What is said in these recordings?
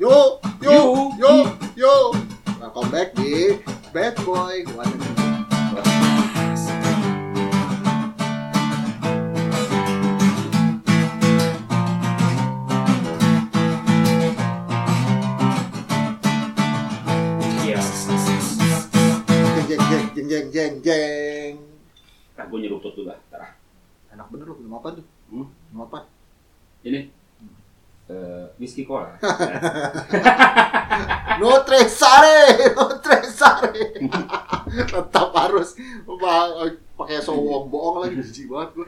Yo, yo, Yo. yo, yo. Welcome back di Bad Boy. Iya. Jeng jeng jeng jeng jeng jeng. Nah, gue nyeruput lah. Ah. Enak bener lu minum apa tuh? Hmm? Minum apa? Ini whisky cola. Nutrisari, Nutrisari. Tetap harus pakai sowong bohong lagi jijik banget gue.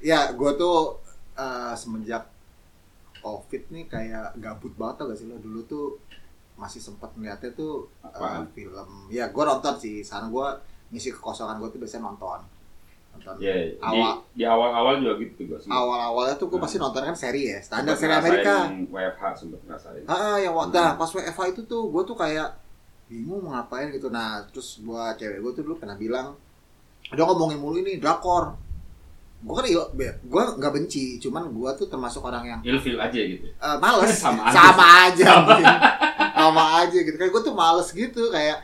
ya, gue tuh eh, semenjak covid nih kayak gabut banget tau gak sih lo dulu tuh masih sempat ngeliatnya tuh Apaan? film ya gue nonton sih sana gue ngisi kekosongan gue tuh biasanya nonton nonton di, Awal. di awal-awal juga gitu gue sih. awal-awalnya tuh gue pasti nonton kan seri ya standar seri Amerika WFH sempet ngerasain. Ah, yang waktu nah, pas WFA itu tuh gue tuh kayak bingung mau ngapain gitu. Nah, terus gua cewek gue tuh dulu pernah bilang, udah ngomongin mulu ini drakor. Gue kan il, gue nggak benci, cuman gue tuh termasuk orang yang Ilfil aja gitu. eh, males, Sama aja. sama aja, sama aja gitu. Kayak gue tuh males gitu, kayak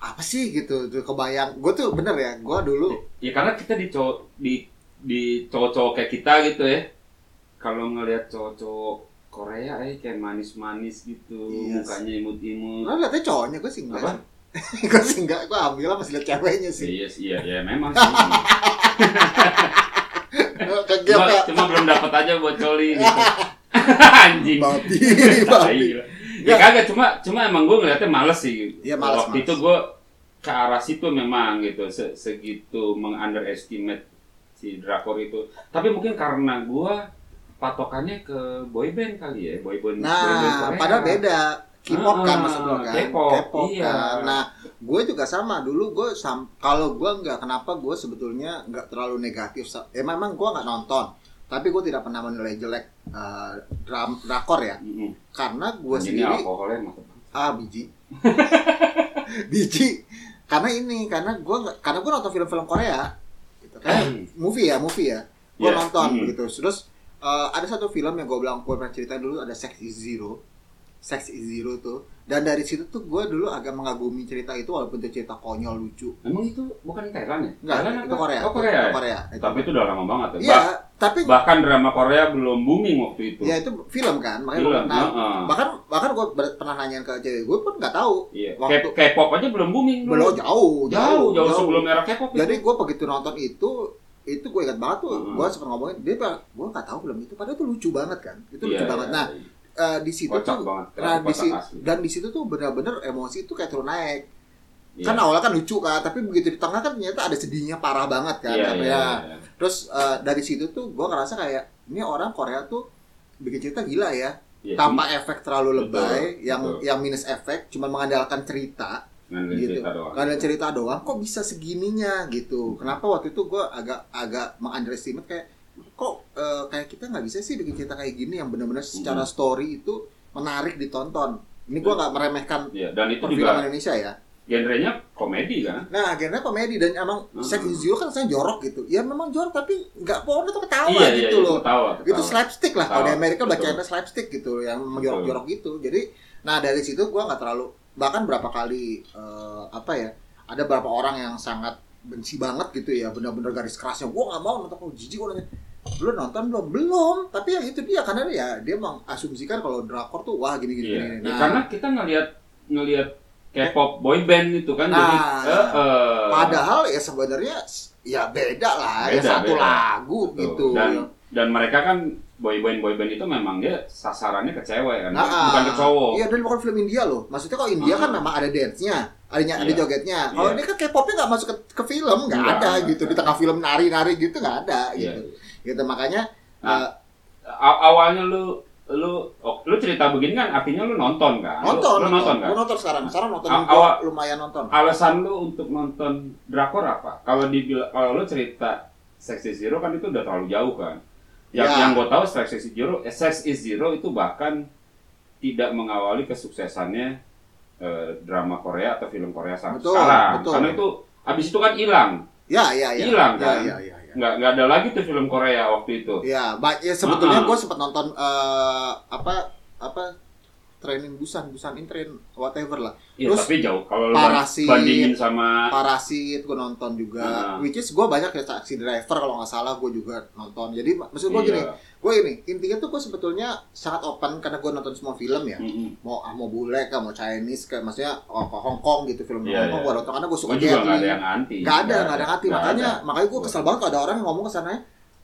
apa sih gitu. Tuh kebayang, gue tuh bener ya, gue dulu Ya karena kita di cowok di di cowok-cowok kayak kita gitu ya. Kalau ngelihat cowok-cowok Korea eh kayak manis-manis gitu, Iya. mukanya imut-imut. lo liatnya cowoknya gue sih enggak. Apa? gue sih enggak, gue ambil masih liat ceweknya sih. Iya, iya, ya memang sih. Kegep cuma, ya. cuma belum dapat aja buat coli gitu. Anjing. Babi, babi. Ya kagak cuma cuma emang gue ngeliatnya males sih. Iya, males, Waktu males. itu gue ke arah situ memang gitu Se- segitu mengunderestimate si drakor itu. Tapi mungkin karena gue patokannya ke boyband kali ya, boyband. Nah, Korea. padahal beda. K-pop kan Ah, maksud lo kan? K-pop, iya. kan. Nah, gue juga sama. Dulu gue sam kalau gue nggak kenapa gue sebetulnya nggak terlalu negatif. Sa- Eh memang gue nggak nonton. Tapi gue tidak pernah menilai jelek eh, dram drakor ya. Mm-mm. Karena gue sendiri alkoholnya mantap. ah biji. biji. Karena ini karena gue karena gue nonton film-film Korea. Gitu kan. movie ya, movie ya. Gue Iya. nonton Hmm. gitu. Terus eh, ada satu film yang gue bilang gue pernah cerita dulu ada Sex is Zero. Sex is Zero tuh. Dan dari situ tuh gue dulu agak mengagumi cerita itu walaupun itu cerita konyol lucu. Emang itu bukan Thailand ya? Enggak, Thailand itu? Korea. Oh Korea. Itu ya? Korea. Itu. Tapi itu udah lama banget ya. Iya, tapi bahkan drama Korea belum booming waktu itu. ya itu film kan. Makanya Film, nah, heeh. bahkan bahkan gue pernah nanyain ke cewek gue pun nggak tahu. Iya. Waktu- K-pop aja belum booming. Belum jauh, jauh, jauh, sebelum era K-pop Jadi gue begitu nonton itu itu gue ingat banget tuh, Hmm. gue sempat ngomongin dia bilang gue nggak tahu film itu, padahal itu lucu banget kan, itu lucu Iya, banget. iya, Nah iya. eh, di situ tuh, banget. nah di dan di situ tuh benar-benar emosi itu kayak turun naik. Iya. Kan awalnya kan lucu kan, tapi begitu di tengah kan ternyata ada sedihnya parah banget kan. Iya, Kan, iya, ya. iya. Terus eh, dari situ tuh gue ngerasa kayak ini orang Korea tuh bikin cerita gila ya, Iya, tanpa efek terlalu Betul, lebay, yang betul. yang minus efek, cuma mengandalkan cerita ngandelin gitu. cerita doang. Karena cerita doang, kok bisa segininya gitu. Kenapa waktu itu gue agak agak mengunderestimate kayak kok eh, kayak kita nggak bisa sih bikin cerita kayak gini yang benar-benar secara story itu menarik ditonton. Ini gue nggak meremehkan Iya, dan itu perfilman juga Indonesia ya. Genrenya komedi kan. Nah, akhirnya komedi dan emang Mhm. Sex is You kan saya jorok gitu. Ya memang jorok tapi nggak pohon itu ketawa iya, gitu iya, loh. Ketawa, Itu ketawa. slapstick lah kalau di Ketawa, Amerika kayaknya slapstick gitu yang menjorok-jorok gitu. Jadi nah dari situ gue nggak terlalu bahkan berapa kali eh, apa ya ada beberapa orang yang sangat benci banget gitu ya benar-benar garis kerasnya gue nggak mau nonton kalau jijik gue nanya lu nonton belum belum tapi yang itu dia karena ya dia mengasumsikan kalau drakor tuh wah gini gini, Iya, gini. ya, karena kita ngelihat ngelihat K-pop boy band itu kan jadi Nah, eh, eh, padahal ya sebenarnya ya beda lah ya Beda, satu beda. lagu Betul. gitu Dan dan mereka kan boy band boy band itu memang dia sasarannya ke cewek kan, Nah, bukan ke cowok. Iya, dan bukan film India loh. Maksudnya kalau India kan Ah. memang ada dance-nya, adanya ada Iya. jogetnya. Kalau Iya. ini kan K-popnya nggak masuk ke, ke film, nggak ada gitu. Di tengah film nari-nari gitu nggak ada Iya. gitu. Gitu makanya Nah, A- awalnya lu lu oh, lu cerita begini kan artinya lu nonton kan? Lu- nonton, lu, nonton kan? Gua nonton sekarang. Sekarang nonton A- awal- lumayan nonton. Alasan lu untuk nonton drakor apa? Kalau dibilang kalau lu cerita Sex is Zero kan itu udah terlalu jauh kan. Yang Ya. yang gue tahu Sex is Zero, eh, Sex is Zero itu bahkan tidak mengawali kesuksesannya eh, drama Korea atau film Korea sampai Betul, sekarang. betul. Karena itu habis itu kan hilang. Ya, ya, ya. Hilang, ya, kan? ya, ya, ya. Nggak nggak ada lagi tuh film Korea waktu itu. Ya, ba- ya sebetulnya Ah. gue sempat nonton eh, apa apa training Busan, Busan in Train whatever lah. Iya, Terus tapi jauh kalau Parasit, bandingin sama Parasit gue nonton juga. Ah. Which is gue banyak ya taxi driver kalau nggak salah gue juga nonton. Jadi mak- maksud gue gini, Iya. gue ini intinya tuh gue sebetulnya sangat open karena gue nonton semua film ya. Mm-mm. Mau ah, mau bule kah, mau Chinese kayak maksudnya oh, ke Hong Kong gitu film Iya, Hong Kong iya. gue nonton karena gue suka Gua juga ada yang anti. Gak ada, gak ada hati. Nggak Makanya, makanya gue kesel banget kalau ada orang yang ngomong ke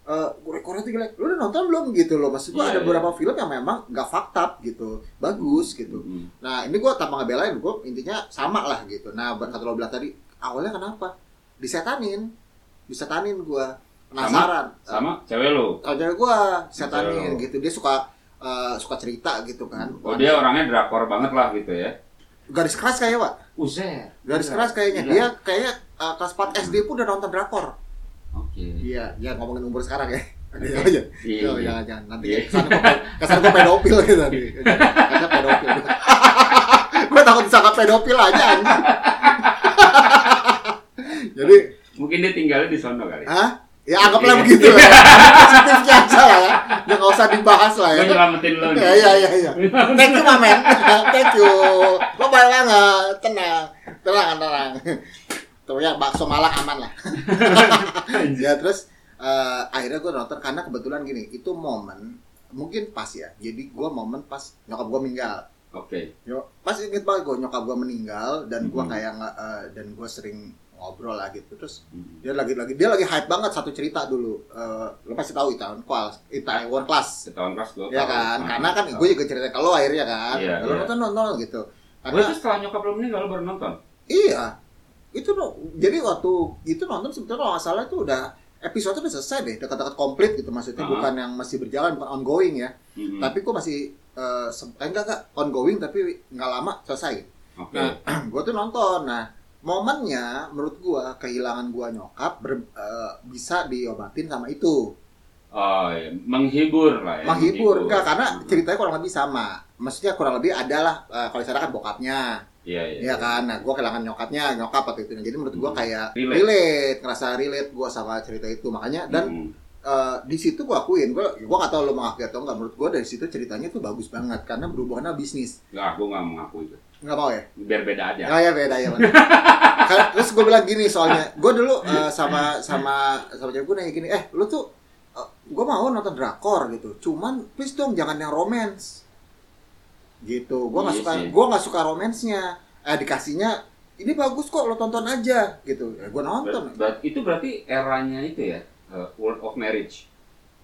eh Korea tuh jelek. Lu udah nonton belum gitu loh? Maksud gue Iya, ada iya. beberapa film yang memang gak fucked up gitu, bagus gitu. Mm-mm. Nah ini gue tanpa ngebelain, gue intinya sama lah gitu. Nah kata lo bilang tadi, awalnya kenapa? Disetanin, disetanin gue. Penasaran. Sama cewek lu. Kalau cewek gue, disetanin Cewek. gitu. Dia suka eh, suka cerita gitu kan. Oh dia orangnya drakor banget lah gitu ya. Garis keras kayaknya, Pak. Uset. Garis keras kayaknya. Dia kayaknya eh, kelas 4 SD pun udah nonton drakor. Iya, ya ngomongin umur sekarang ya. Iya aja. Iya, iya. jangan jangan. Nanti Iya. kesan gue kesan gue pedofil gitu tadi. Kata pedofil. gue takut disangka pedofil aja. Jadi, Mungkin dia tinggalnya di sono kali. ah, ya anggaplah Iya. begitu lah. Positifnya aja lah ya. Ya nggak usah dibahas lah ya. Gue nyelamatin lo. Iya iya iya iya. Thank you, Mamen. Thank you. Lo banget. Tenang. Tenang, tenang. Tuh ya, bakso Malang aman lah. ya terus eh, akhirnya gue nonton karena kebetulan gini, itu momen mungkin pas ya. Jadi gue momen pas nyokap gue meninggal. Oke. Yo, pas inget banget gue nyokap gue meninggal dan gue Mhm. kayak nggak eh, dan gue sering ngobrol lah gitu terus Mm. dia lagi lagi dia lagi hype banget satu cerita dulu Eh, lo pasti tahu Itaewon Class Itaewon Class Setahun kelas gue. ya kan karena kan gue juga cerita lo akhirnya kan Iya, lo iya. nonton nonton gitu Gue karena tuh setelah nyokap lo meninggal lo baru nonton. iya itu jadi waktu itu nonton sebetulnya kalau nggak salah itu udah episode udah selesai deh dekat-dekat komplit gitu maksudnya Ah. bukan yang masih berjalan bukan ongoing ya Mm-mm. tapi gue masih eh, eh, enggak enggak ongoing tapi nggak lama selesai Oke. nah gue tuh nonton nah momennya menurut gue kehilangan gue nyokap ber- eh, bisa diobatin sama itu Oh iya, menghibur lah ya. menghibur enggak karena Hmm. ceritanya kurang lebih sama maksudnya kurang lebih adalah eh, kalau saya kan bokapnya Iya iya. Iya kan, nah gue kehilangan nyokapnya, nyokap waktu itu. Jadi menurut gue Hmm. kayak Relate. relate. ngerasa relate gue sama cerita itu. Makanya dan eh, di situ gue akuin, gue gue gak tahu lo mengakui atau enggak. Menurut gue dari situ ceritanya tuh bagus banget karena berhubungan sama bisnis. Nggak, gue nggak mengaku itu. Nggak mau ya? Biar beda aja. Ya ya beda ya. Terus gue bilang gini soalnya, gue dulu eh, sama sama sama cewek gue nanya gini, eh lu tuh gue mau nonton drakor gitu, cuman please dong jangan yang romance gitu. Gue nggak Iya suka, sih. gue nggak suka romansnya. Eh dikasihnya ini bagus kok lo tonton aja gitu. Ya, gue nonton. Ber- itu berarti eranya itu ya, uh, World of Marriage.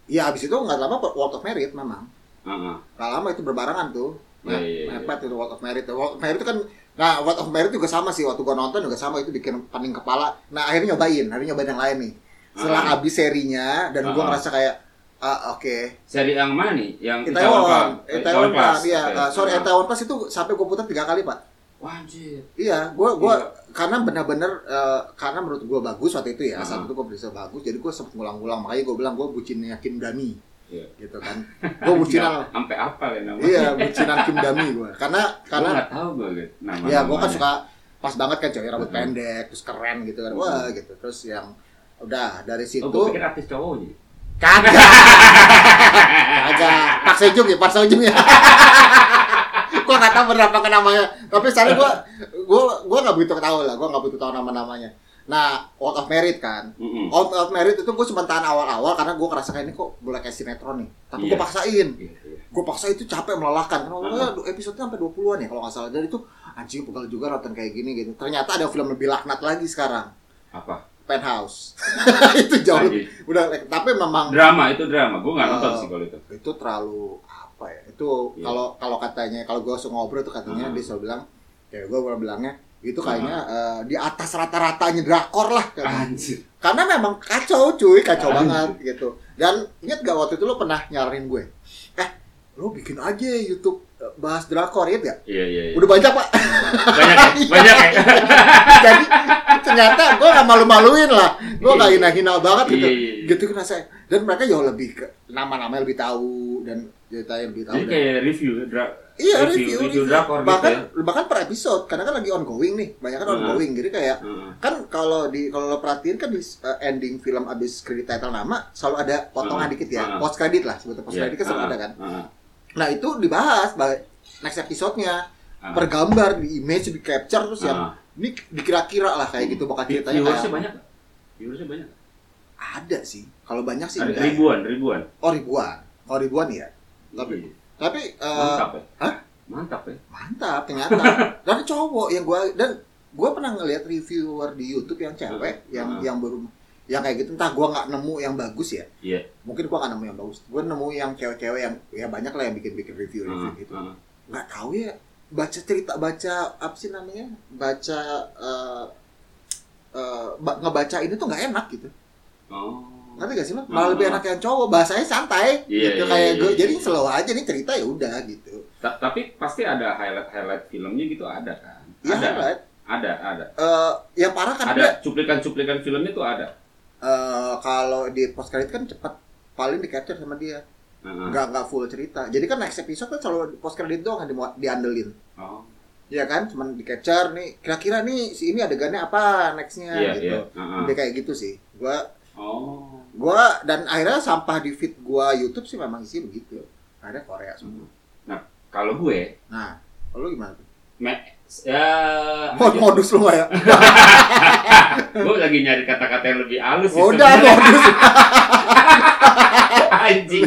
Iya abis itu nggak lama World of Merit memang. Heeh. Nggak lama itu berbarengan tuh. Iya, iya, iya. Mepet itu World of Merit. World of Merit itu kan Nah, World of Merit juga sama sih. Waktu gua nonton juga sama itu bikin pening kepala. Nah, akhirnya nyobain, akhirnya nyobain yang lain nih. Setelah Ah. habis serinya dan gua Ah. ngerasa kayak ah oke. Seri yang mana nih? Yang Itaewon? Itaewon. Class, iya. Oke. Ah, sorry. Itaewon Class itu sampai gua putar tiga kali, Pak. Wah, anjir. Iya, gua gua Iya. karena benar-benar eh, karena menurut gua bagus waktu itu ya. Ah. Saat itu gua bisa bagus, jadi gua sempet ngulang-ngulang. Makanya gua bilang gua bucinnya Kim Dami. Iya. Gitu kan. Gua bucinan Sampai apa ya namanya? Iya, bucinan Kim Dami gua. Karena Karena karena nggak tahu gue gitu. Nama ya gua kan suka pas banget kan cewek rambut Mhm. pendek terus keren gitu kan. Wah, gitu. Terus yang udah dari situ Oh, gue pikir artis cowoknya. Kagak. kagak. Pak Sejong ya, Pak Sejong ya. gua nggak tahu berapa ke namanya. Tapi sekarang gua gua gua nggak begitu tahu lah. Gua nggak begitu tahu nama-namanya. Nah, World of Merit kan. Mm-mm. World of Merit itu gue cuma tahan awal-awal karena gue ngerasa kayak ini kok boleh kayak sinetron nih. Tapi gue Iya. paksain. Iya. gue paksa itu capek melelahkan karena Ah. uh episode sampai 20-an ya kalau nggak salah dan itu anjing pegal juga nonton kayak gini gitu ternyata ada film lebih laknat lagi sekarang Apa? Penthouse itu jauh lebih udah tapi memang Drama itu drama. Gue nggak nonton Eh, sih kalau itu. itu terlalu apa ya itu Iya. kalau kalau katanya kalau gue langsung ngobrol tuh katanya Ah. dia selalu bilang kayak gue pernah bilangnya itu kayaknya eh, di atas rata-ratanya drakor lah katanya. Anjir. karena memang kacau cuy kacau Anjir. banget gitu dan ingat gak waktu itu lo pernah nyaranin gue eh lo bikin aja YouTube eh, bahas drakor ya gak? Iya, iya, iya. udah banyak pak Banyak ya? Banyak ya? jadi ternyata gue gak malu-maluin lah gue gak hina-hina banget gitu Iya, iya, iya. gitu kan saya dan mereka jauh lebih ke nama-namanya lebih tahu dan ceritain lebih tahu Jadi kayak review dra Iya review- review, review drakor gitu bahkan ya. bahkan per episode karena kan lagi ongoing nih, banyak kan Heeh. ongoing. Jadi kayak Heeh. kan kalau di kalau lo perhatiin kan di uh, ending film abis kredit title nama selalu ada potongan Heeh. dikit ya, Heeh. post credit lah sebetulnya post Iya. credit kan selalu ada kan. Heeh. Nah itu dibahas bah- next episode-nya per gambar di image di capture terus yang Heeh. Ini dikira-kira lah kayak gitu bakal ceritanya Viewersnya kayak banyak? Viewersnya banyak ada sih. Kalau banyak sih Ada enggak ya. ribuan ribuan Oh ribuan. Oh ribuan ya. Tapi Iya. tapi eh, mantap ya hah? mantap ya mantap ternyata dan cowok yang gua dan gua pernah ngeliat reviewer di YouTube yang cewek yang Hmm. yang baru yang kayak gitu entah gua nggak nemu yang bagus ya Iya. mungkin gua nggak nemu yang bagus gua nemu yang cewek-cewek yang ya banyak lah yang bikin bikin review review Heeh. gitu nggak tahu ya baca cerita baca apa sih namanya? Baca eh eh, ba- ngebaca ini tuh nggak enak gitu. Oh. Ngerti gak sih lo? Malah lebih enak yang cowok bahasanya santai Iya, gitu iya, kayak iya, gue iya. jadi slow aja nih cerita ya udah gitu. Ta- tapi pasti ada highlight highlight filmnya gitu ada kan? Ya ada. right. ada ada. Eh, yang parah kan dia ada cuplikan-cuplikan filmnya tuh ada. Eh, kalau di post credit kan cepat paling di capture sama dia. Nggak nggak full cerita. Jadi kan next episode kan selalu post credit doang yang di diandelin. Oh. Iya kan? Cuman di capture nih kira-kira nih si ini adegannya apa nextnya iya gitu. iya. Heeh. Dia kayak gitu sih. Gua oh. gua dan akhirnya sampah di feed gua YouTube sih memang isi begitu. Ada Korea semua. Kalau gue nah kalau lu gimana tuh? me- ya Mod modus lu ya? gue lagi nyari kata-kata yang lebih halus sih Udah modus. anjing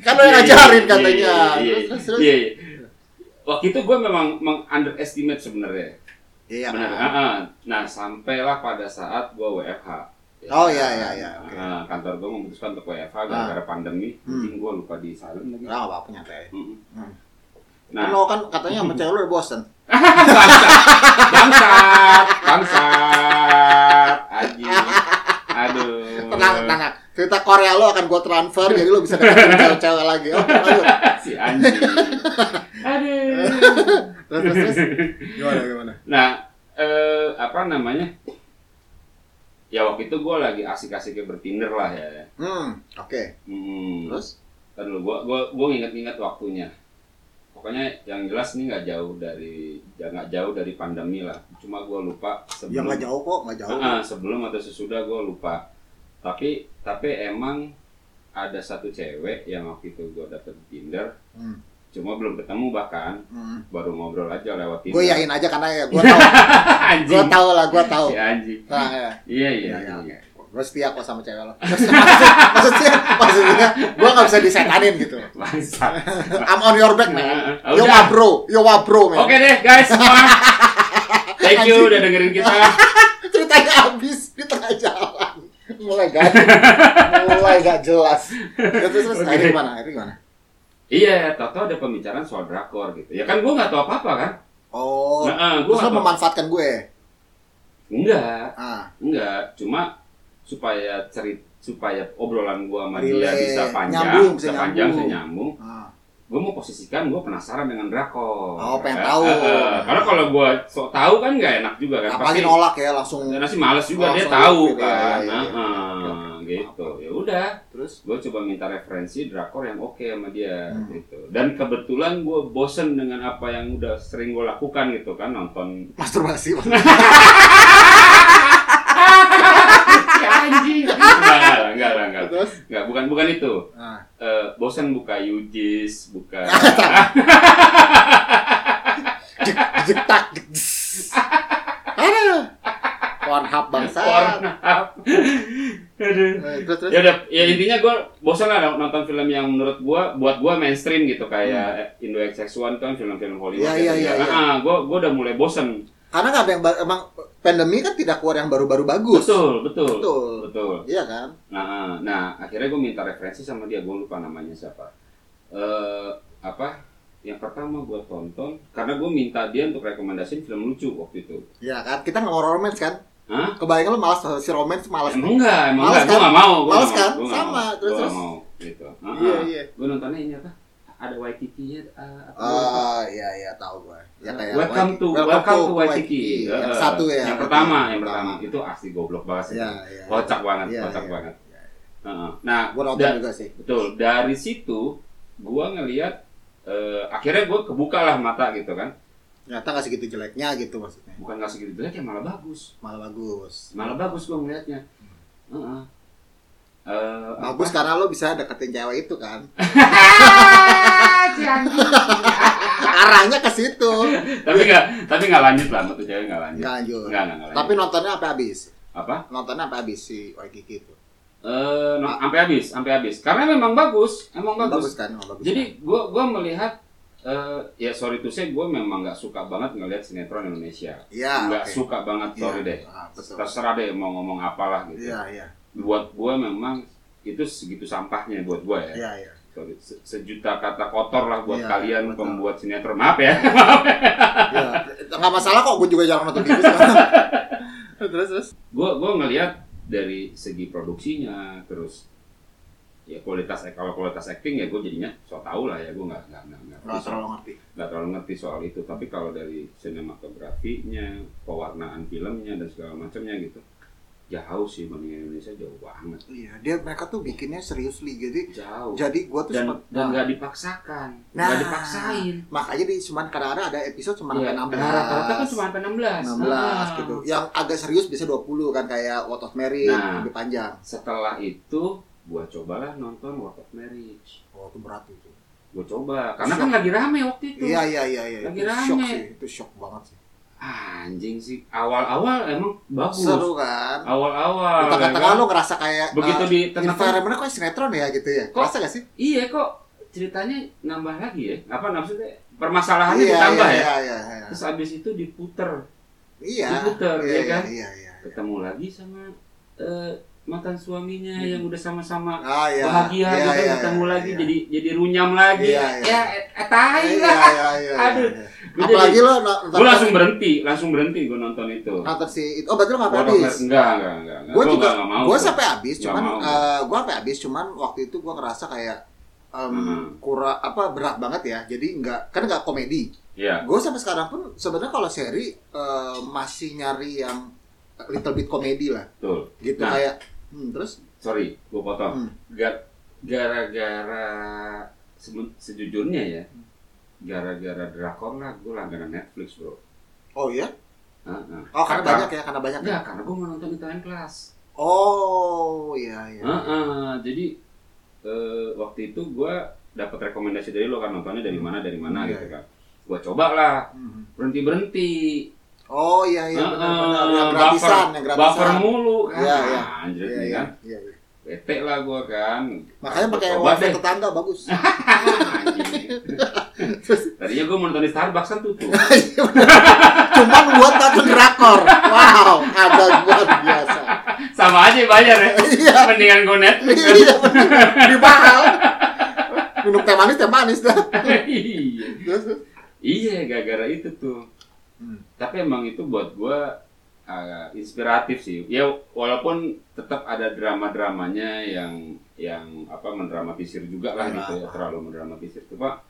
Kan lo yang Iya, ngajarin iya, katanya. iya, iya, iya, iya. waktu itu gue memang meng-underestimate sebenarnya Iya. benar kan? Heeh. nah sampailah pada saat gue WFH Oh, iya, iya, iya. Nah, kantor gue memutuskan untuk WFH gara-gara pandemi Hmm. gue lupa di silent lagi Nggak apa-apa nyantai. Mm-mm. Hmm. Nah, lo kan katanya sama cewek lu udah bosen. bangsat, bangsat, anjing. Aduh. Tenang, tenang. Cerita Korea lo akan gue transfer, jadi lo bisa deketin cewek-cewek lagi. Oh, lanjut. Si anjing. Aduh. Terus, terus, terus. Gimana, gimana? Nah, eh, apa namanya? Ya waktu itu gue lagi asik-asiknya bertinder lah ya. Hmm, oke. Hmm. Terus? Kan lu, gue gue gue nginget-nginget waktunya. Pokoknya yang jelas nih nggak jauh dari ya nggak jauh dari pandemi lah. Cuma gue lupa Ya sebelum nggak jauh kok, nggak jauh. Ah, sebelum atau sesudah gue lupa. Tapi tapi emang ada satu cewek yang waktu itu gue dapet Tinder. Hmm. Cuma belum ketemu bahkan Hmm. baru ngobrol aja lewat Tinder. Gue yain aja karena ya gue tau, gue tau lah, gue tau. Si anjing. Nah, ya. Iya iya. Ya, ya, iya. Gue setia kok sama cewek lo. Maksudnya, maksudnya, maksudnya gue gak bisa disetanin gitu. Bangsat. I'm on your back, man. Ah, Yo wa bro, yo wa bro, man. Oke deh guys semua. Thank you udah dengerin kita. Ceritanya habis di tengah jalan. Mulai gak, mulai gak jelas. Ya, terus terus Oke. akhirnya gimana? Akhirnya gimana? Iya, tahu ada pembicaraan soal drakor gitu. Ya kan gue nggak tahu apa-apa kan. Oh, Nah, gue terus lo memanfaatkan gue. Enggak, Ah, enggak. Cuma supaya cerit supaya obrolan gua sama dia Relate. bisa panjang, Nyambung, bisa bisa panjang, nyambung. bisa nyambung. ah. Gue mau posisikan gue penasaran dengan drakor. Oh, pengen Eh, tahu. eh, eh. Karena kalau gue sok tahu kan nggak enak juga kan. Apalagi nolak ya langsung. Karena sih males juga dia tahu gitu ya, kan. Nah, Oke, eh, oke. gitu. Ya udah, Terus? gue coba minta referensi drakor yang oke sama dia Hmm. gitu. Dan kebetulan gue bosen dengan apa yang udah sering gue lakukan gitu kan nonton Masturbasi. Enggak, enggak, enggak. Terus? Enggak, bukan bukan itu. Ah. Eh, bosan buka Yujis, buka Jek, tak. Aduh. Pornhub bangsa. Pornhub. Aduh. Eh, Terus terus. Ya udah, ya intinya gue bosan lah nonton film yang menurut gue buat gue mainstream gitu kayak Indo XX1 kan film-film Hollywood. Hmm. Iya, gitu iya, ya. iya, iya. Ah, gue gue udah mulai bosan. Karena nggak ada yang emang pandemi kan tidak keluar yang baru-baru bagus. Betul, betul, Betul. betul. Iya kan? Nah, nah akhirnya gue minta referensi sama dia, gue lupa namanya siapa. Eh apa? Yang pertama gue tonton, karena gue minta dia untuk rekomendasiin film lucu waktu itu. Iya kan? Kita nggak mau romance kan? Hah? Kebayang lu malas si romance malas. Emang enggak, emang Males enggak, gue kan? gak mau. Gua Males nggak kan? mau, gua nggak Sama, mau. terus, terus. mau, gitu. Iya iya. Gue nontonnya ini apa? Ada Waititi-nya. Uh, apa? Oh iya iya tahu gue. Ya kayak welcome to Waikiki. welcome, to Waititi. Yang Eh, satu ya. Yang pertama, yang pertama itu asli goblok banget sih. Iya iya. Kocak banget, Iya, kocak iya. banget. Heeh. Nah, Gue nonton juga sih. betul. Dari situ gua ngelihat eh, akhirnya gua kebuka lah mata gitu kan Ternyata nggak segitu jeleknya gitu maksudnya. bukan nggak segitu jelek ya malah bagus Malah bagus. malah bagus gua ngelihatnya Heeh. Eh, Bagus apa? karena lo bisa deketin cewek itu kan. Arahnya ke situ. tapi nggak tapi nggak lanjut lah tuh cewek nggak lanjut Nggak lanjut. nggak nggak lanjut Tapi nontonnya sampai habis. apa Nontonnya sampai habis si Waikiki itu. Eh, no- sampai habis sampai habis karena memang bagus emang bagus, Bagus kan? Emang bagus. jadi gua gua melihat eh, ya sorry to say gue memang nggak suka banget ngelihat sinetron Indonesia Iya. nggak oke. suka banget sorry Iya. deh Ah, betul. terserah deh mau ngomong apalah gitu Iya, iya. Buat gue memang itu segitu sampahnya buat gue ya Iya, iya. Se- sejuta kata kotor lah buat Iya, kalian betul. pembuat sinetron maaf ya Iya. Nggak masalah kok, gue juga jarang nonton sekarang. terus, terus. gue gue ngelihat dari segi produksinya terus ya kualitas kalau kualitas acting ya gue jadinya so tau lah ya gue nggak nggak nggak nggak Nggak terlalu ngerti. nggak terlalu ngerti soal itu tapi kalau dari sinematografinya pewarnaan filmnya dan segala macamnya gitu jauh sih bandingin Indonesia jauh banget Iya, dia mereka tuh bikinnya seriously. Jadi, jauh jadi gue tuh dan sempat dan nah, nggak dipaksakan Nah. nggak dipaksain makanya di cuman kadang-kadang ada episode cuma Iya, sampai 16. rata-rata kan cuma sampai 16 16 Ah. gitu. Yang agak serius bisa 20 kan kayak What of Mary Nah. lebih panjang. setelah itu gua cobalah nonton World of Marriage Oh, itu berat itu. gue coba karena Shock. kan lagi rame waktu itu Iya, iya, iya, iya. Lagi Itu rame. shock sih, itu shock banget sih. Anjing sih awal-awal emang bagus Seru kan? awal-awal tengah-tengah ya kan? lo ngerasa kayak begitu uh, di tengah environment-nya kok sinetron ya gitu ya. Kok- Kerasa gak sih? iya kok ceritanya nambah lagi ya apa maksudnya permasalahannya Iya, ditambah iya, ya iya, iya, iya. terus abis itu diputer Iya. diputer, iya, ya kan? Iya, iya. iya. ketemu lagi sama eh, mantan suaminya Hmm. yang udah sama-sama Ah, iya. bahagia Iya, gitu iya, ketemu iya, lagi iya. jadi jadi runyam lagi Iya, iya. ya eh, eh, Iya, lah iya, iya, Aduh. iya. Gua Apalagi lo nonton gue langsung berhenti langsung berhenti gue nonton itu nonton si itu. Oh, berarti lo nggak habis. Enggak enggak enggak enggak. gue juga nggak mau gue sampai habis cuman gua. eh, gue sampai habis cuman waktu itu gue ngerasa kayak em, Hmm. kurang apa berat banget ya jadi nggak kan nggak komedi Iya. gue sampai sekarang pun sebenarnya kalau seri eh, masih nyari yang little bit komedi lah Betul. gitu Nah. kayak hmm, terus Sorry, gue potong. Hmm. Ga- Gara-gara sejujurnya ya, gara-gara drakor lah, gue langganan Netflix bro. oh iya Heeh. oh karena banyak ya karena banyak ya Ya, karena gue mau nonton Italian Class. oh iya iya Heeh, Jadi eh, waktu itu gue dapat rekomendasi dari lo kan nontonnya dari mana dari mana Iya, gitu iya. kan. Gue coba lah, Hmm. berhenti berhenti. oh iya iya benar-benar yang gratisan yang gratisan Buffer mulu kan. Iya, iya. Anjir iya nih iya kan. iya iya. Bete lah gue kan. makanya pakai wifi tetangga bagus. Tadinya gue mau nonton di Starbucks kan tutup. cuman buat nonton drakor wow ada luar biasa Sama aja bayar ya. Iya. Mendingan gue Netflix kan. iya lebih mahal minum teh manis teh manis dah Iya. Iya, gara-gara itu tuh. Hmm. Tapi emang itu buat gue uh, inspiratif sih. Ya walaupun tetap ada drama-dramanya yang yang apa mendramatisir juga lah Iya. gitu ya, terlalu mendramatisir. Cuma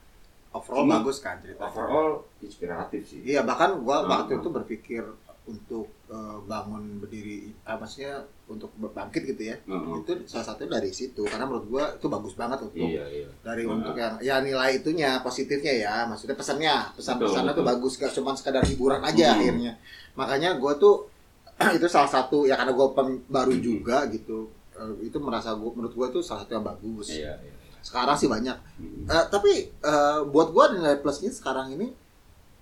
overall Cuma- bagus kan cerita overall inspiratif sih. iya bahkan gua Hmm. waktu itu berpikir untuk eh, bangun berdiri eh, maksudnya untuk bangkit gitu ya Heeh. itu salah satu dari situ karena menurut gua itu bagus banget untuk Iya, iya. dari Hmm. untuk yang ya nilai itunya positifnya ya maksudnya pesannya pesan-pesannya Betul, tuh bagus gak cuma sekadar hiburan aja Hmm. akhirnya makanya gue tuh itu salah satu ya karena gue baru Hmm. juga gitu eh, itu merasa gua, menurut gue tuh salah satu yang bagus Iya, iya. sekarang sih banyak. Eh, tapi eh, buat gue nilai plusnya sekarang ini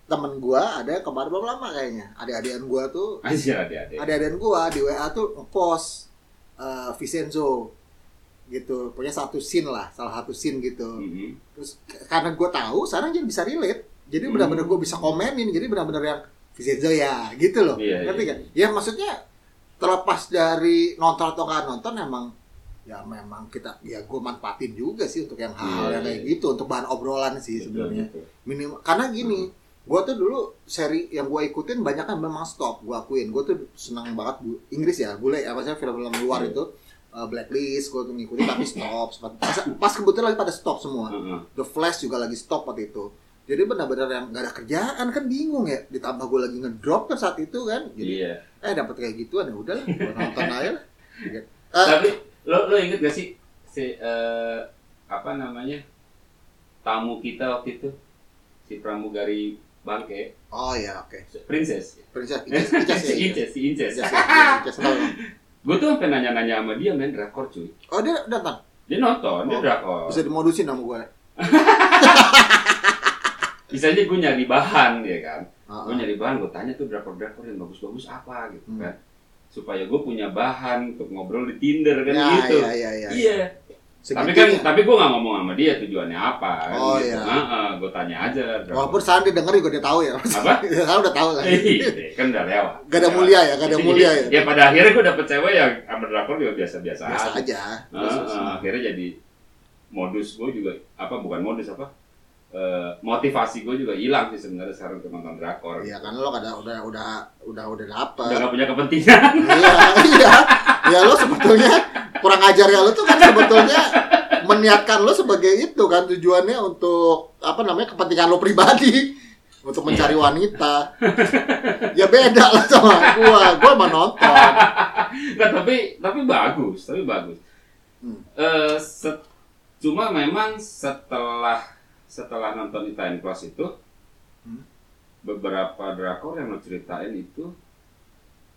temen gue ada kemarin belum lama kayaknya adik-adikan gue tuh Anjir, adik-adik. adik-adikan gue di WA tuh ngepost eh, Vincenzo gitu punya satu scene lah salah satu scene gitu Mhm. terus k- karena gue tahu sekarang jadi bisa relate jadi Hmm. benar-benar gue bisa komenin jadi benar-benar yang Vincenzo ya gitu loh Iya, ngerti iya. kan ya maksudnya terlepas dari nonton atau nggak nonton emang ya memang kita ya gue manfaatin juga sih untuk yang hal Iya, yang kayak iya. gitu untuk bahan obrolan sih sebenarnya minimal karena gini gue tuh dulu seri yang gue ikutin banyak kan memang stop gue akuin gue tuh senang banget bu, Inggris ya bule apa sih film-film luar Iya. itu uh, blacklist gue tuh ngikutin tapi stop pas, pas kebetulan lagi pada stop semua. The Flash juga lagi stop waktu itu. Jadi benar-benar yang gak ada kerjaan kan bingung ya. Ditambah gue lagi ngedrop kan saat itu kan. Jadi Iya. eh dapat kayak gituan ya udah gua nonton aja lah. Eh, Tapi lo lo inget gak sih si eh, apa namanya tamu kita waktu itu si pramugari bangke Oh iya, oke. princess Princess, Inces, Inces si ya. Inces si Inces Inces, ya. Inces, tahu. gue tuh sampai nanya-nanya sama dia main drakor cuy Oh dia datang. dia nonton dia Oh, drakor Bisa dimodusin sama gue. misalnya gue nyari bahan ya kan Ah, gue nyari bahan gue tanya tuh drakor drakor yang bagus-bagus apa gitu Hmm. kan supaya gue punya bahan untuk ngobrol di Tinder kan Ya, gitu iya, iya, iya. iya tapi kan Segitunya. tapi gue nggak ngomong sama dia tujuannya apa kan, Oh, gitu. iya. gue tanya aja drakor. Walaupun Sandi denger juga dia tahu ya. Apa? Dia tahu udah tahu lah. Iya, kan udah lewat Gak ada mulia ya, gak ada mulia ya. ya pada akhirnya gue dapet cewek yang sama drakor juga biasa-biasa Biasa aja aja. Ah, ah, akhirnya jadi modus gue juga apa bukan modus apa eh, motivasi gue juga hilang sih sebenarnya sekarang untuk nonton drakor Iya kan lo kada udah udah udah udah dapet. udah gak punya kepentingan iya, iya. Ya lo sebetulnya kurang ajar ya lo tuh kan sebetulnya meniatkan lo sebagai itu kan tujuannya untuk apa namanya kepentingan lo pribadi untuk mencari wanita. Ya beda lah sama gua. Gua emang nonton. Nggak, tapi tapi bagus tapi bagus Hmm. Set- cuma memang setelah setelah nonton Italian Class itu Hmm. beberapa drakor yang lo ceritain itu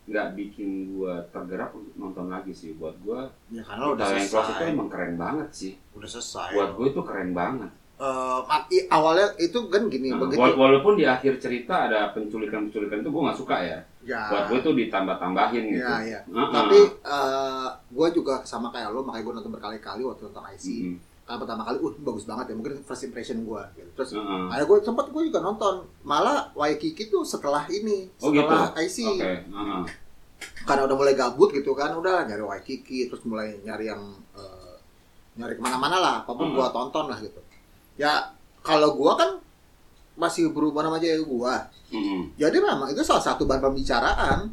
nggak bikin gua tergerak untuk nonton lagi sih buat gua Ya karena lo udah Italian Class itu selesai. emang keren banget sih Udah selesai. buat gue itu keren banget Eh, mati awalnya itu kan gini Nah, begitu. wala- walaupun di akhir cerita ada penculikan-penculikan itu gue nggak suka ya Ya. buat gue tuh ditambah-tambahin gitu Ya, ya. Heeh. Tapi eh gue juga sama kayak lo, makanya gue nonton berkali-kali waktu nonton IC. Mm-mm. Karena pertama kali, uh bagus banget ya, mungkin first impression gue. Gitu. Terus Heeh. ada gue sempat gue juga nonton, malah Waikiki tuh setelah ini, Oh, gitu? setelah IC. Oke, heeh. Karena udah mulai gabut gitu kan, udah nyari Waikiki, terus mulai nyari yang eh, nyari ke mana-mana lah, apa pun Hmm. gue tonton lah gitu. Ya kalau gue kan masih berhubungan sama cewek gue, Mm-mm. jadi memang itu salah satu bahan pembicaraan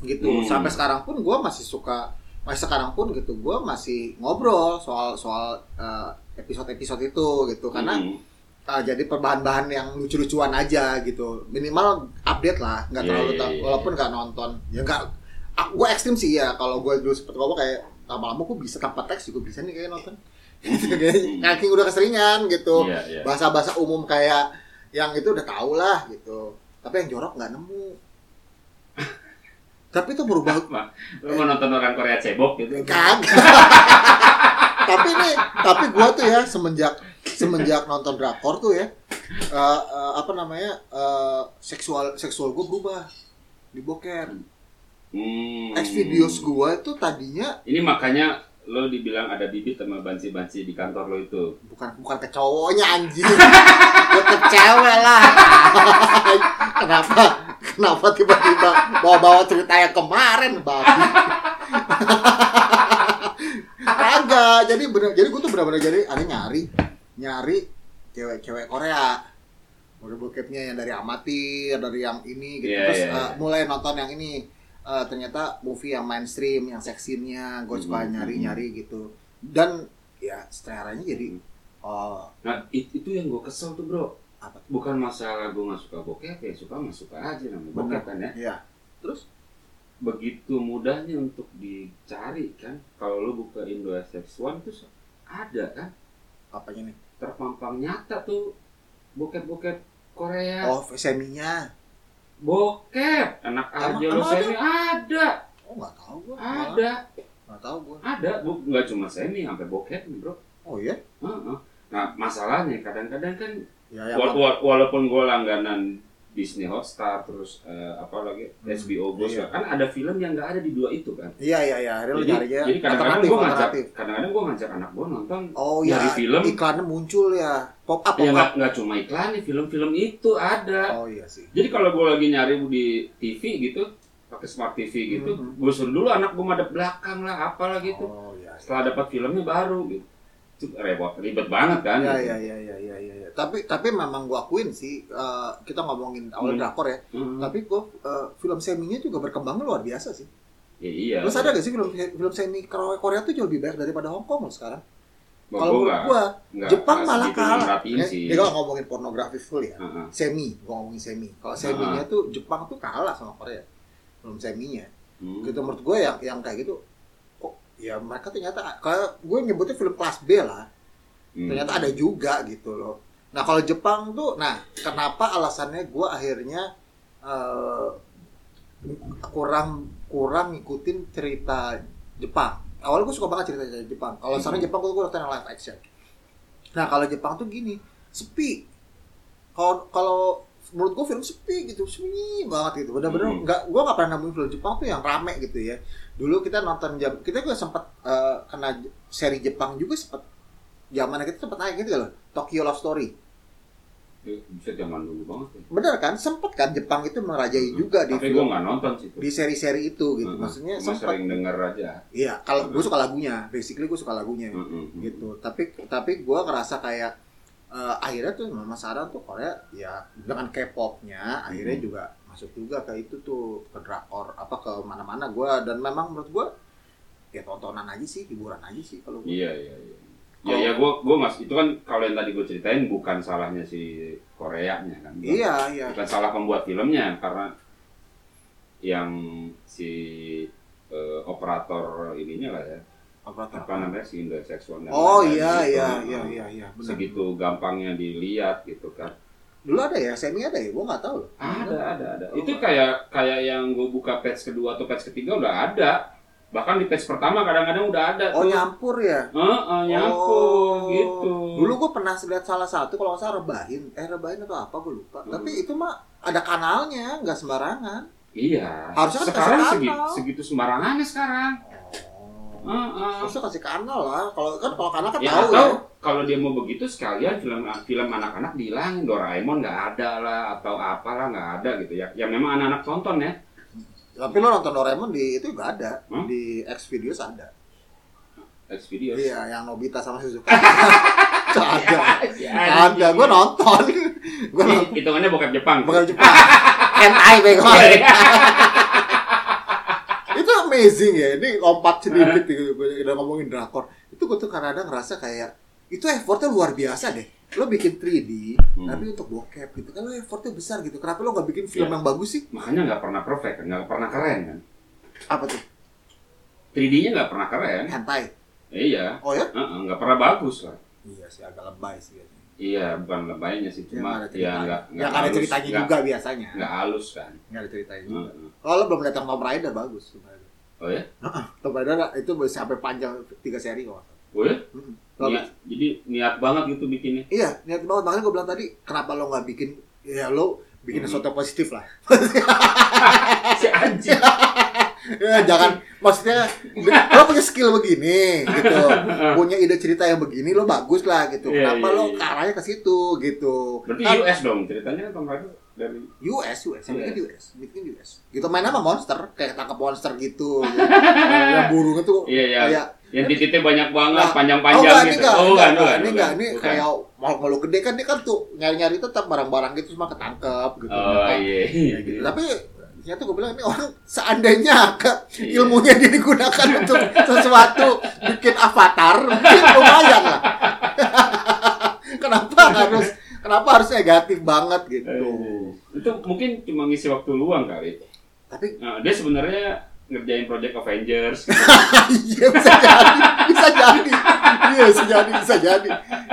gitu Hmm. sampai sekarang pun gue masih suka masih sekarang pun gitu gue masih ngobrol soal soal eh, episode-episode itu gitu. Karena eh, jadi perbahan-bahan yang lucu-lucuan aja gitu. Minimal update lah nggak Iya, terlalu iya, ta- iya. walaupun nggak nonton. Ya nggak gue ekstrim sih ya kalau gue dulu seperti ngomong kayak lama-lama gue bisa tanpa teks juga bisa nih kayak nonton. Kayak kayak udah keseringan gitu. Iya, iya. bahasa-bahasa umum kayak yang itu udah tau lah gitu. Tapi yang jorok nggak nemu tapi itu berubah Lu mau nonton orang Korea cebok gitu? kagak tapi nih tapi gua tuh ya semenjak semenjak nonton drakor tuh ya eh, eh, apa namanya eh, seksual seksual gua berubah di boker Hmm. X videos gua itu tadinya Ini makanya lo dibilang ada bibit sama banci-banci di kantor lo itu. bukan bukan ke cowoknya anjing gua ke cewek lah kenapa kenapa tiba-tiba bawa-bawa cerita yang kemarin babi kagak jadi bener jadi gua tuh bener-bener jadi ada nyari nyari cewek-cewek Korea. Udah bokepnya yang dari amatir dari yang ini gitu. Iya, terus iya, eh, iya. mulai nonton yang ini. Eh, ternyata movie yang mainstream yang seksinya gue suka Mhm, nyari-nyari gitu. Dan ya seleranya jadi oh Nah, it- itu yang gue kesel tuh bro. Apa tuh? Bukan masalah gue nggak suka bokep ya, suka nggak suka aja namanya bokep kan ya. Iya. Terus Begitu mudahnya untuk dicari kan. Kalau lo buka Indo SX1 tuh ada kan. apanya nih? Terpampang nyata tuh bokep-bokep Korea. Oh, seminya. Bokep, enak Emang- aja lo semi ada, Oh, nggak tahu gua. ada, Nggak tahu gua. ada. Bu, nggak cuma semi, sampai bokep nih bro. Oh iya. Heeh. Nah masalahnya kadang-kadang kan Ya, ya. Wa- wa- walaupun gue langganan Disney Hotstar terus eh, apa lagi Hmm. HBO Go Iya. kan ada film yang nggak ada di dua itu kan Iya, iya, iya. Lu jadi, nyarinya jadi kadang-kadang gue ngajak kadang-kadang gue ngajak anak gue nonton Oh iya, nyari film. iklannya muncul ya. Pop up, ya nggak nggak cuma iklan nih film-film itu ada Oh iya sih. jadi kalau gue lagi nyari di TV gitu pakai smart TV gitu Mhm. gue suruh dulu anak gue madep belakang lah apalah gitu Oh iya. setelah dapat filmnya baru gitu itu repot ribet banget kan Iya, gitu. iya, iya, iya, iya, iya. iya. Tapi tapi memang gua akuin sih eh, kita ngomongin awal Hmm. drakor ya. Mhm. Tapi gua eh, film seminya juga berkembang luar biasa sih. Ya, iya Lu sadar gak sih film film semi Korea tuh jauh lebih banyak daripada Hong Kong loh sekarang? Kalau gua menurut gua, Jepang malah kalah. Ya, sih. ya kalau ngomongin pornografi full ya. Heeh. Semi, gua ngomongin semi. Kalau seminya tuh Jepang tuh kalah sama Korea. Film seminya. Hmm. Gitu menurut gue yang yang kayak gitu ya mereka ternyata kayak gue nyebutnya film kelas B lah. Hmm. ternyata ada juga gitu loh nah kalau Jepang tuh nah kenapa alasannya gue akhirnya eh, kurang kurang ngikutin cerita Jepang awalnya gue suka banget cerita Jepang kalau Hmm. sekarang Jepang gue nonton yang live action nah kalau Jepang tuh gini sepi kalau kalau menurut gue film sepi gitu sunyi banget gitu bener-bener Hmm. nggak gue nggak pernah nemuin film Jepang tuh yang rame gitu ya dulu kita nonton jam kita juga sempat eh, kena seri Jepang juga sempat zaman kita sempat naik gitu loh Tokyo Love Story Itu bisa zaman dulu banget ya. bener kan sempat kan Jepang itu merajai juga di Tapi gue nggak nonton sih. itu. di seri-seri itu gitu Heeh. maksudnya Cuma sempat sering denger aja. iya kalau gue suka lagunya basically gue suka lagunya Heeh. gitu tapi tapi gue ngerasa kayak eh, akhirnya tuh Mama Sarah tuh Korea ya dengan K-popnya akhirnya Hmm. juga masuk juga ke itu tuh ke drakor apa ke mana-mana gue dan memang menurut gue ya tontonan aja sih hiburan aja sih kalau gua. Iya iya iya. Ya ya gue gue mas itu kan kalau yang tadi gue ceritain bukan salahnya si Koreanya kan. Bukan- iya iya Bukan salah pembuat filmnya karena yang si eh, operator ininya lah ya operator apa namanya si Indo seksual dan oh iya gitu. iya Heeh. iya iya iya benar segitu gampangnya dilihat gitu kan dulu ada ya semi ada ya gue nggak tahu loh ada ada ada Oh. itu kayak kayak yang gue buka patch kedua atau patch ketiga udah ada bahkan di patch pertama kadang-kadang udah ada oh tuh nyampur ya Heeh, nyampur Oh. gitu Dulu gue pernah lihat salah satu kalau nggak salah rebahin, eh rebahin atau apa gue lupa. Hmm. Tapi itu mah ada kanalnya, nggak sembarangan. iya Harusnya kan sekarang segitu, segitu sembarangannya sekarang Heeh. Harusnya kasih kanal lah. Kalau kan kalau kanal kan ya tahu atau ya. kalau dia mau begitu sekalian film film anak-anak dihilangin Doraemon nggak ada lah atau apalah nggak ada gitu ya ya memang anak-anak tonton ya Tapi lo nonton Doraemon di itu juga ada. Hmm? Di X videos ada. X video Iya, yang Nobita sama Suzuka. Itu ada. Ada, gue nonton. gue nonton. hitungannya bokap Jepang Bukan Jepang. Hentai bego. Amazing ya. Ini lompat sedikit gitu udah ngomongin drakor. Itu gue tuh kadang-kadang ngerasa kayak itu effortnya luar biasa deh. Lo bikin 3D Hmm. tapi untuk bokep gitu kan lo effortnya besar gitu. Kenapa lo nggak bikin film Iya. yang bagus sih? Makanya nggak pernah perfect nggak pernah keren kan. Apa tuh? 3D-nya nggak pernah keren. Hentai? Iya. Oh ya? Nggak pernah bagus lah. Iya sih agak lebay sih iya bukan lebaynya sih Ya, cuma ada ya nggak yang ada ceritanya nggak- juga biasanya. nggak halus kan. Nggak ada ceritanya juga. Heeh. kalau lo belum lihat yang Tomb Raider bagus. Raider oh ya Tomb Raider itu bisa sampai panjang tiga seri kok oh ya. Kalau- niat, jadi niat banget gitu bikinnya Iya, niat banget. Makanya gue bilang tadi, kenapa lo nggak bikin, ya lo bikin Hmm. sesuatu positif lah. si anjing ya, jangan, maksudnya, lo punya skill begini, gitu. Punya ide cerita yang begini, lo bagus lah, gitu. Iya, Kenapa iya, lo iya. ke arahnya ke situ, gitu. berarti Kan US dong ceritanya Tomb Raider dari US, US, bikin US. US, bikin US. Gitu main sama monster, kayak tangkap monster gitu. gitu. yang burung itu iya iya kayak yang titiknya banyak banget Nah, panjang-panjang oh, enggak, gitu ini enggak, oh enggak, enggak, ini bukan, enggak, ini bukan. kayak mau kalau gede kan dia kan tuh nyari-nyari tetap barang-barang gitu cuma ketangkep gitu. oh Apa, iya ya gitu. Tapi ternyata gue bilang ini orang seandainya ke ilmunya dia digunakan untuk sesuatu bikin avatar mungkin lumayan lah. kenapa harus kenapa harus negatif banget gitu? Eh, itu mungkin cuma ngisi waktu luang kali Tapi Nah, dia sebenarnya ngerjain project Avengers iya bisa jadi, bisa jadi, iya bisa jadi, bisa jadi,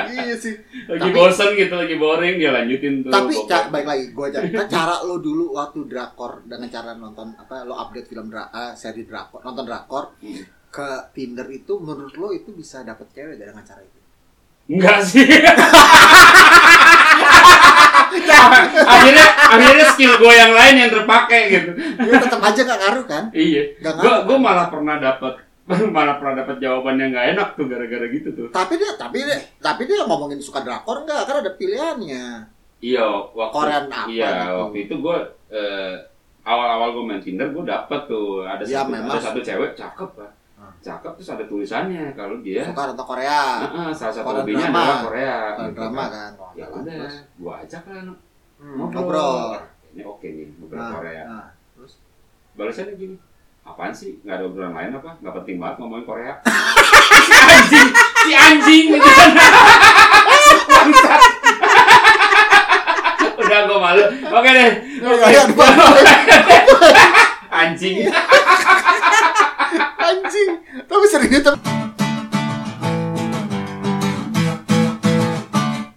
iya sih. lagi Tapi- bosen gitu lagi boring dia lanjutin tuh Tapi ca- baik lagi, gue cara, cara lo dulu waktu drakor dengan cara nonton apa lo update film dra ah, seri drakor nonton drakor Hmm. ke Tinder itu menurut lo itu bisa dapet cewek dengan cara itu? Enggak sih akhirnya akhirnya skill gue yang lain yang terpakai gitu Ya tetap aja gak ngaruh kan? iya Gak gue ngaruh. gue malah pernah dapat malah pernah dapat jawaban yang nggak enak tuh gara-gara gitu tuh Tapi dia, tapi dia, tapi dia ngomongin suka drakor enggak? Kan ada pilihannya. iya waktu Korean apa iya gitu. waktu itu gue eh, awal-awal gue main Tinder gue dapet tuh ada Ya, satu memang. ada satu cewek cakep lah. Cakep terus ada tulisannya kalau dia Suka nonton Korea, Heeh, salah satu hobinya drama. adalah Korea Korean gitu drama kan. kan? ya Terus, udah gua ajak lah hmm, ngobrol. ngobrol. ini oke nih ngobrol Nah, Korea. nah, terus balasannya gini apaan sih? Nggak ada obrolan lain apa? Nggak penting banget ngomongin Korea. Si anjing si anjing gitu kan udah gua malu. Oke deh. Ya, ya, anjing anjing. Tapi seringnya tem